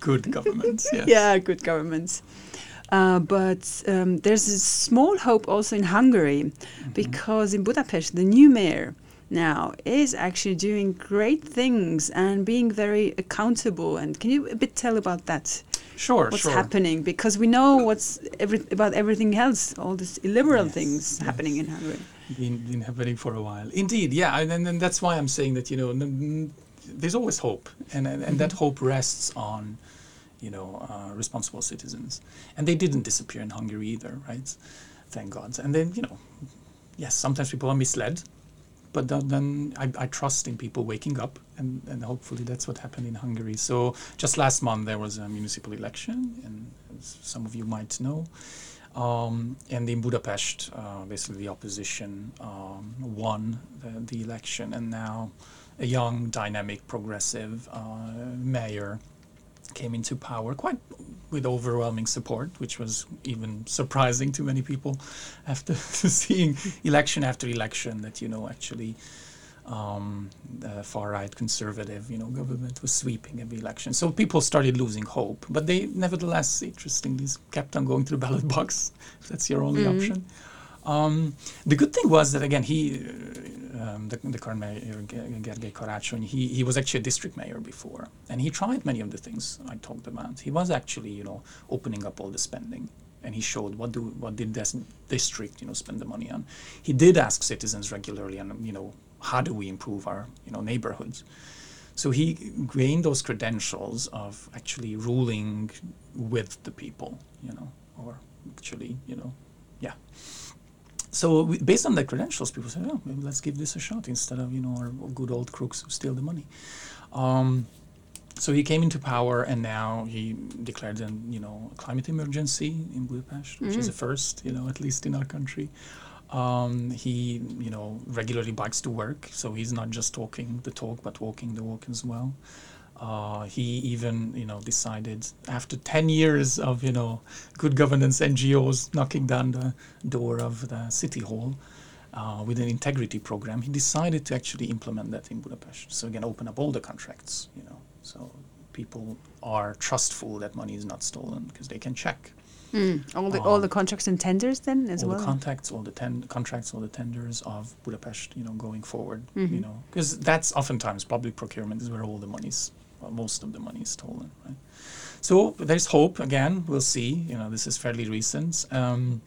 good governments. Yes. Yeah, good governments. Uh, but um, there's a small hope also in Hungary mm -hmm. because in Budapest, the new mayor now is actually doing great things and being very accountable. And can you a bit tell about that? Sure, what's sure. happening because we know what's every, about everything else, all these illiberal yes, things yes. happening in Hungary. Been, been happening for a while, indeed. Yeah, and, and that's why I'm saying that you know n- there's always hope, and and, and mm-hmm. that hope rests on you know uh, responsible citizens, and they didn't disappear in Hungary either, right? Thank God. And then you know, yes, sometimes people are misled but then I, I, trust in people waking up, and, and hopefully that's what happened in Hungary. So just last month there was a municipal election, and some of you might know. Um, and in Budapest, uh, basically the opposition um, won the, the, election, and now a young, dynamic, progressive uh, mayor came into power quite with overwhelming support, which was even surprising to many people after seeing election after election that you know actually um, the far right conservative you know government was sweeping every election. So people started losing hope, but they nevertheless, interestingly, kept on going to the ballot box. that's your only mm-hmm. option. Um, the good thing was that again he um, the, the current mayor, Gergely Karácsony, he, he was actually a district mayor before, and he tried many of the things I talked about. He was actually, you know, opening up all the spending, and he showed what do what did this district, you know, spend the money on. He did ask citizens regularly, and you know, how do we improve our, you know, neighborhoods. So he gained those credentials of actually ruling with the people, you know, or actually, you know, yeah so we, based on the credentials, people say, "Oh, let's give this a shot instead of you know our good old crooks who steal the money." Um, so he came into power, and now he declared an you know climate emergency in Budapest, which is a first, you know, at least in our country. Um, he, you know, regularly bikes to work, so he's not just talking the talk, but walking the walk as well. Uh, he even, you know, decided after 10 years of, you know, good governance NGOs knocking down the door of the city hall uh, with an integrity program, he decided to actually implement that in Budapest. So again, open up all the contracts, you know, so people are trustful that money is not stolen because they can check Mm. All the all the contracts and tenders then as all well. the contacts, all the ten- contracts, all the tenders of Budapest, you know, going forward, Mm-hmm. you know, because that's oftentimes public procurement is where all the money's, well, most of the money is stolen, right? So there's hope. Again, we'll see. You know, this is fairly recent, um,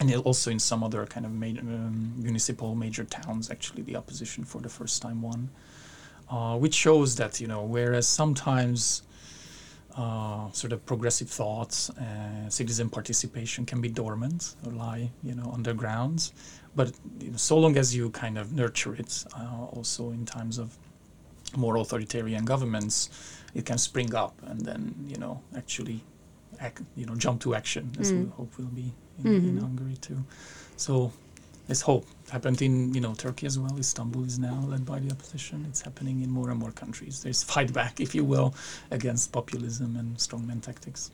and also in some other kind of major, um, municipal major towns, actually, the opposition for the first time won, uh, which shows that you know, whereas sometimes uh, sort of progressive thoughts, uh, citizen participation can be dormant or lie, you know, underground. But you know, so long as you kind of nurture it, uh, also in times of more authoritarian governments, it can spring up and then you know actually, act, you know, jump to action, as mm. we hope will be in, in mm-hmm. Hungary too. So there's hope. It happened in you know Turkey as well. Istanbul is now led by the opposition. It's happening in more and more countries. There's fight back, if you will, against populism and strongman tactics.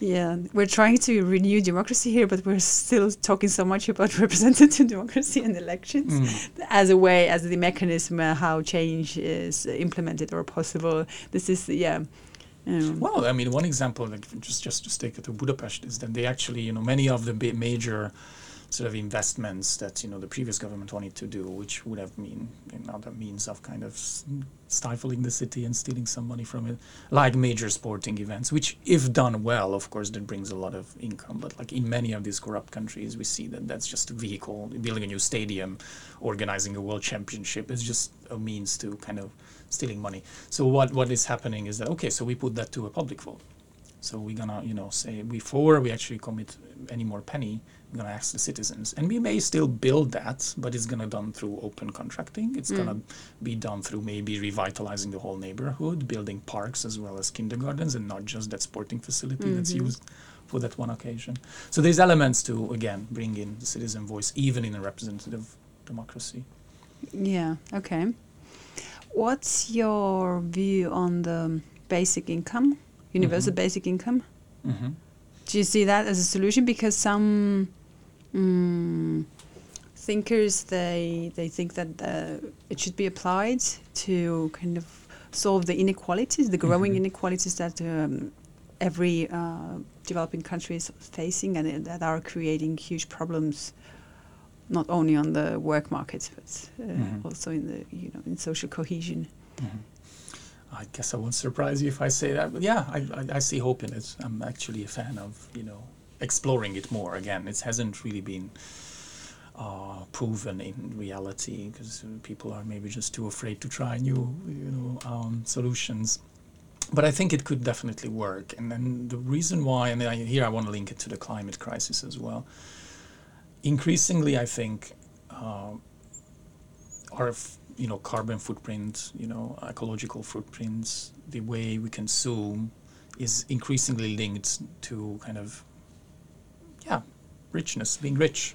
Yeah, we're trying to renew democracy here, but we're still talking so much about representative democracy and elections Mm. as a way, as the mechanism uh, how change is implemented or possible. This is yeah. Um, Well, I mean, one example, like just just to take it to Budapest, is that they actually, you know, many of the major sort of investments that you know the previous government wanted to do, which would have been another means of kind of stifling the city and stealing some money from it, like major sporting events, which, if done well, of course, that brings a lot of income. But like in many of these corrupt countries, we see that that's just a vehicle. Building a new stadium, organizing a world championship is just a means to kind of stealing money. So what what is happening is that okay, so we put that to a public vote. So we're gonna, you know, say before we actually commit any more penny, we're gonna ask the citizens, and we may still build that, but it's gonna done through open contracting. It's hmm. gonna be done through maybe revitalizing the whole neighborhood, building parks as well as kindergartens, and not just that sporting facility that's mm-hmm. used for that one occasion. So there's elements to again bring in the citizen voice, even in a representative democracy. Yeah, okay. What's your view on the basic income, universal mm-hmm. basic income? Mm-hmm. Do you see that as a solution? Because some mm, thinkers they they think that uh, it should be applied to kind of solve the inequalities, the growing Mhm. inequalities that um, every uh, developing country is facing, and it- that are creating huge problems, not only on the work market but uh, Mhm. also in the you know in social cohesion. I guess I won't surprise you if I say that, but yeah, I, I, I see hope in it. I'm actually a fan of you know exploring it more. Again, it hasn't really been uh, proven in reality because people are maybe just too afraid to try new you know um, solutions. But I think it could definitely work, and then the reason why, and I, here I want to link it to the climate crisis as well. Increasingly, I think uh, our you know carbon footprint, you know ecological footprints, the way we consume is increasingly linked to kind of richness, being rich.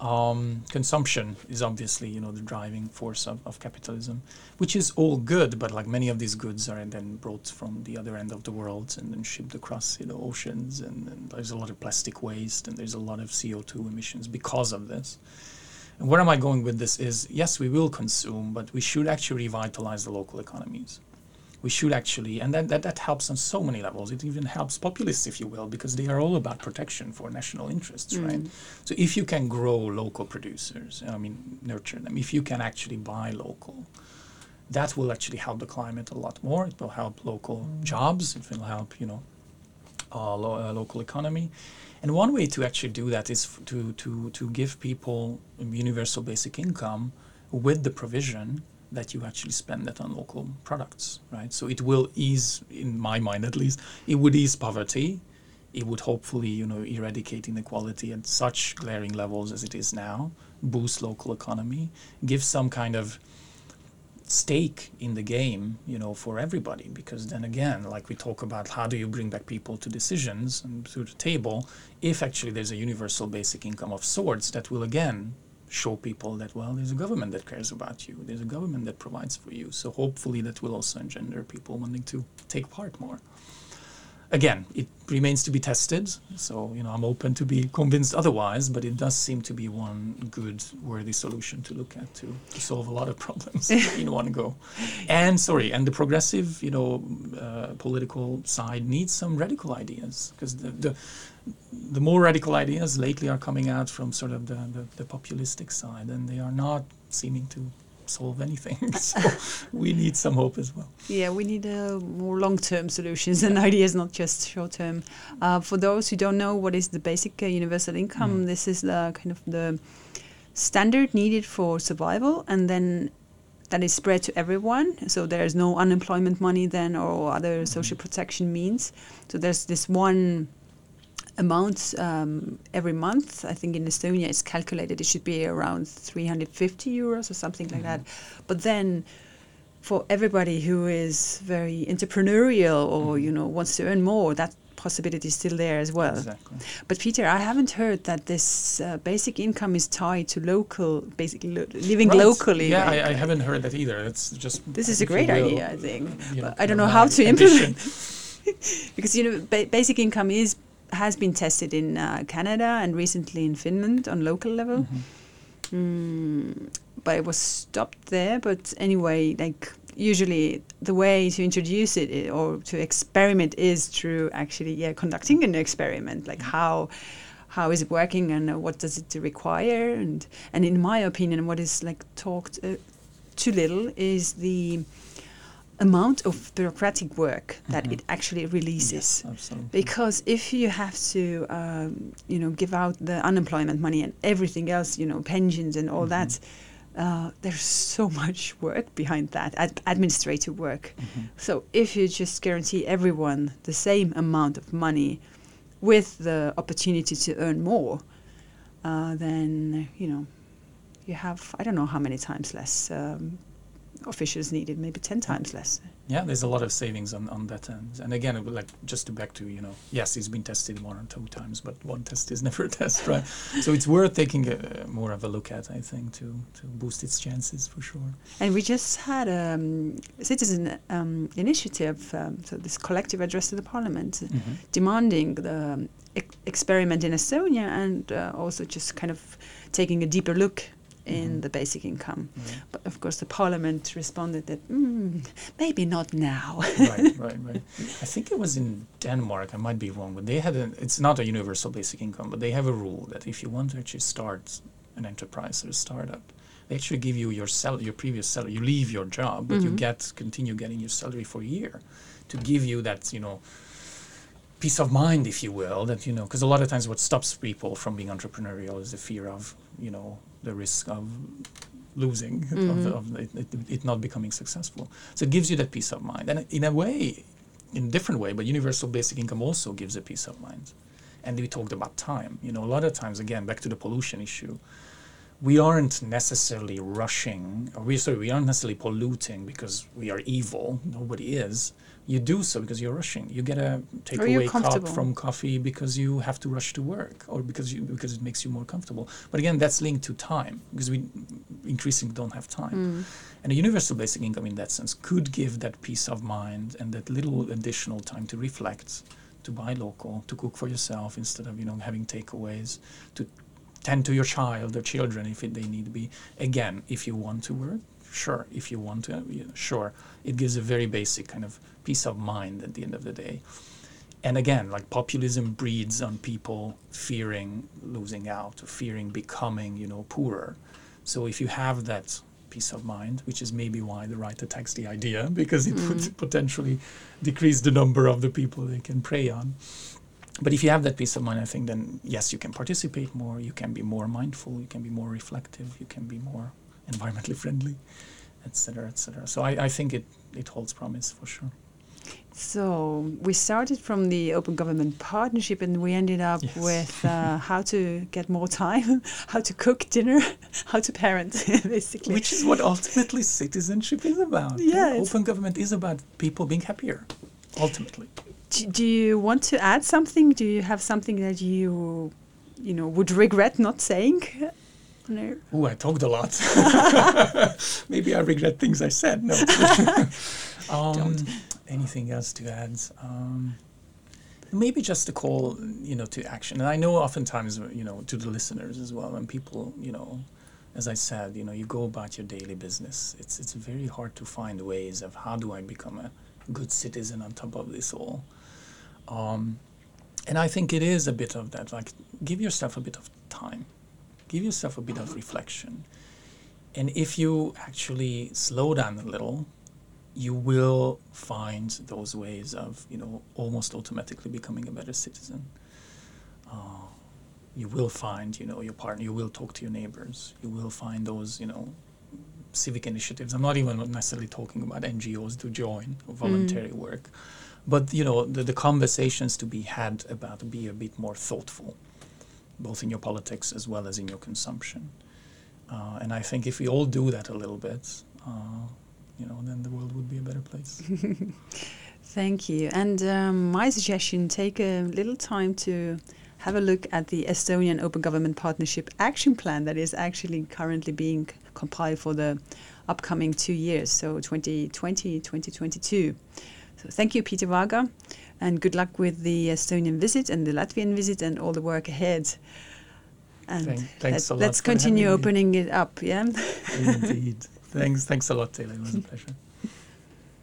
Um, consumption is obviously you know the driving force of, of capitalism, which is all good, but like many of these goods are then brought from the other end of the world and then shipped across you know oceans, and, and there's a lot of plastic waste and there's a lot of CO two emissions because of this. And where am I going with this is yes, we will consume, but we should actually revitalize the local economies. We should actually, and that, that, that helps on so many levels. It even helps populists, if you will, because they are all about protection for national interests, right? So if you can grow local producers, I mean, nurture them, if you can actually buy local, that will actually help the climate a lot more. It will help local jobs. It will help, you know, uh, lo- uh, local economy. And one way to actually do that is f- to, to, to give people universal basic income with the provision that you actually spend that on local products, right? So it will ease, in my mind at least, it would ease poverty. It would hopefully, you know, eradicate inequality at such glaring levels as it is now, boost local economy, give some kind of stake in the game, you know, for everybody. Because then again, like we talk about, how do you bring back people to decisions and to the table? If actually there's a universal basic income of sorts that will again show people that well, there's a government that cares about you. There's a government that provides for you. So hopefully that will also engender people wanting to take part more again, it remains to be tested. So, you know, I'm open to be convinced otherwise, but it does seem to be one good, worthy solution to look at to, to solve a lot of problems in one go. And sorry, and the progressive, you know, uh, political side needs some radical ideas because the, the the more radical ideas lately are coming out from sort of the, the, the populistic side, and they are not seeming to solve anything. so we need some hope as well. Yeah, we need uh, more long-term solutions and ideas, not just short-term. Uh, for those who don't know what is the basic uh, universal income, mm. this is the kind of the standard needed for survival, and then that is spread to everyone. So there's no unemployment money then or other mm. social protection means. So there's this one amount um, every month. I think in Estonia it's calculated it should be around 350 euros or something like that. Mm-hmm. But then for everybody who is very entrepreneurial or mm-hmm. you know wants to earn more, that possibility is still there as well. Exactly. But Peter, I haven't heard that this uh, basic income is tied to local, basically lo- living right. locally. Yeah, I, I, haven't heard that either. It's just this is a great idea, I think. You know, I don't know how to implement because you know ba- basic income is has been tested in uh, Canada and recently in Finland on local level. Mm-hmm. Mm, but it was stopped there. But anyway, like usually the way to introduce it or to experiment is through actually yeah conducting an experiment like mm-hmm. how how is it working and uh, what does it require and and in my opinion what is like talked uh, too little is the amount of bureaucratic work that mm-hmm. it actually releases. Yes, because if you have to, um, you know, give out the unemployment money and everything else, you know, pensions and all mm-hmm. that, uh, there's so much work behind that, ad- administrative work. Mm-hmm. So if you just guarantee everyone the same amount of money with the opportunity to earn more, uh, then, you know, you have, I don't know how many times less um, officials needed, maybe 10 times less. Yeah, there's a lot of savings on, on that end. And again, like just to back to, you know, yes, it's been tested one or two times, but one test is never a test, right? so it's worth taking a, more of a look at, I think, to, to boost its chances for sure. And we just had a um, citizen um, initiative, um, so this collective address to the parliament, mm-hmm. demanding the um, e- experiment in Estonia and uh, also just kind of taking a deeper look in mm-hmm. the basic income. But of course, the parliament responded that mm, maybe not now. right, right, right. I think it was in Denmark. I might be wrong, but they had a. It's not a universal basic income, but they have a rule that if you want to actually start an enterprise or a startup, they actually give you your sal- your previous salary. You leave your job, but mm-hmm. you get continue getting your salary for a year, to give you that you know peace of mind, if you will, that you know, because a lot of times what stops people from being entrepreneurial is the fear of you know the risk of losing, mm-hmm. of, of it, it, it, not becoming successful. So it gives you that peace of mind, and in a way, in a different way, but universal basic income also gives a peace of mind. And we talked about time. You know, a lot of times, again, back to the pollution issue, we aren't necessarily rushing, or we sorry, we aren't necessarily polluting because we are evil. Nobody is you do so because you're rushing. You get a takeaway cup from coffee because you have to rush to work, or because you because it makes you more comfortable. But again, that's linked to time because we increasingly don't have time. Mm. And a universal basic income, in that sense, could give that peace of mind and that little additional time to reflect, to buy local, to cook for yourself instead of you know having takeaways, to tend to your child or children if it, they need to be. Again, if you want to work, sure. If you want to, sure. It gives a very basic kind of peace of mind at the end of the day. And again, like populism breeds on people fearing losing out, fearing becoming, you know, poorer. So if you have that peace of mind, which is maybe why the right attacks the idea, because it mm. would potentially decrease the number of the people they can prey on. But if you have that peace of mind, I think then yes, you can participate more, you can be more mindful, you can be more reflective, you can be more environmentally friendly, etc., etc. So I, I think it, it holds promise for sure. So we started from the Open Government Partnership, and we ended up Yes. with uh, how to get more time, how to cook dinner, how to parent, basically. Which is what ultimately citizenship is about. Yeah, Open government is about people being happier, ultimately. do, do you want to add something? Do you have something that you, you know, would regret not saying? No. Ooh, I talked a lot. Maybe I regret things I said. No. um, Don't. Anything else to add? Um, maybe just a call, you know, to action. And I know oftentimes, you know, to the listeners as well, and people, you know, as I said, you know, you go about your daily business. It's it's very hard to find ways of how do I become a good citizen on top of this all. Um, and I think it is a bit of that. Like, give yourself a bit of time, give yourself a bit of reflection, and if you actually slow down a little, you will find those ways of, you know, almost automatically becoming a better citizen. Uh, you will find, you know, your partner. You will talk to your neighbors. You will find those, you know, civic initiatives. I'm not even necessarily talking about NGOs to join or voluntary work, but you know, the, the conversations to be had about be a bit more thoughtful, both in your politics as well as in your consumption. Uh, and I think if we all do that a little bit, uh, you know, then the world would be a better place. Thank you. And um, my suggestion take a little time to have a look at the Estonian Open Government Partnership Action Plan that is actually currently being compiled for the upcoming two years, so 2020 2022. So thank you, Peter Varga, and good luck with the Estonian visit and the Latvian visit and all the work ahead. And Thank- thanks a lot let's for having continue me. opening it up, yeah? Indeed. Thanks. Thanks a lot, Taylor. It was a pleasure.